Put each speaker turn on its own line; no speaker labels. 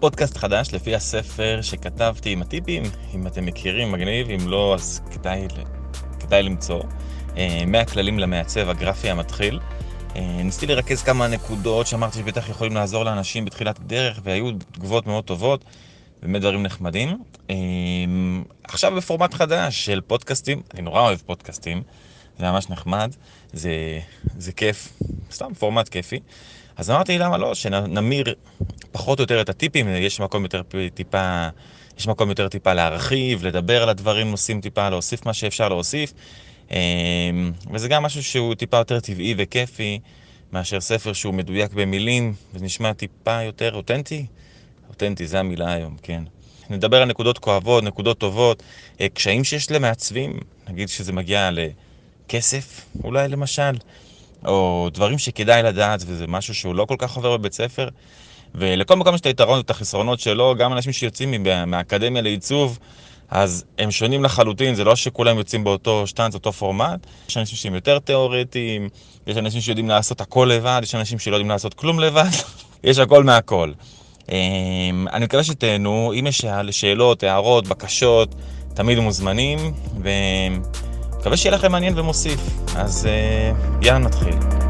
פודקאסט חדש לפי הספר שכתבתי עם הטיפים, אם אתם מכירים, מגניב, אם לא, אז כדאי, כדאי למצוא. 100 כללים למעצב הגרפי המתחיל. ניסיתי לרכז כמה נקודות שאמרתי שבטח יכולים לעזור לאנשים בתחילת הדרך, והיו תגובות מאוד טובות, באמת דברים נחמדים. עכשיו בפורמט חדש של פודקאסטים, אני נורא אוהב פודקאסטים, זה ממש נחמד, זה, זה כיף, סתם פורמט כיפי. אז אמרתי, למה לא, שנמיר פחות או יותר את הטיפים, יש מקום יותר טיפה, יש מקום יותר טיפה להרחיב, לדבר על הדברים, נושאים טיפה, להוסיף מה שאפשר להוסיף. אמ, וזה גם משהו שהוא טיפה יותר טבעי וכיפי, מאשר ספר שהוא מדויק במילים, ונשמע טיפה יותר אותנטי. אותנטי, זה המילה היום, כן. נדבר על נקודות כואבות, נקודות טובות, אה, קשיים שיש למעצבים, נגיד שזה מגיע לכסף, אולי למשל. או דברים שכדאי לדעת, וזה משהו שהוא לא כל כך עובר בבית ספר. ולכל מקום יש את היתרון ואת החסרונות שלו, גם אנשים שיוצאים מהאקדמיה לעיצוב, אז הם שונים לחלוטין, זה לא שכולם יוצאים באותו שטנץ, אותו פורמט. יש אנשים שהם יותר תיאורטיים, יש אנשים שיודעים לעשות הכל לבד, יש אנשים שלא יודעים לעשות כלום לבד, יש הכל מהכל. אמ, אני מקווה שתהנו, אם יש שאלות, הערות, בקשות, תמיד מוזמנים, ו... מקווה שיהיה לכם מעניין ומוסיף. אז אה, יאללה נתחיל.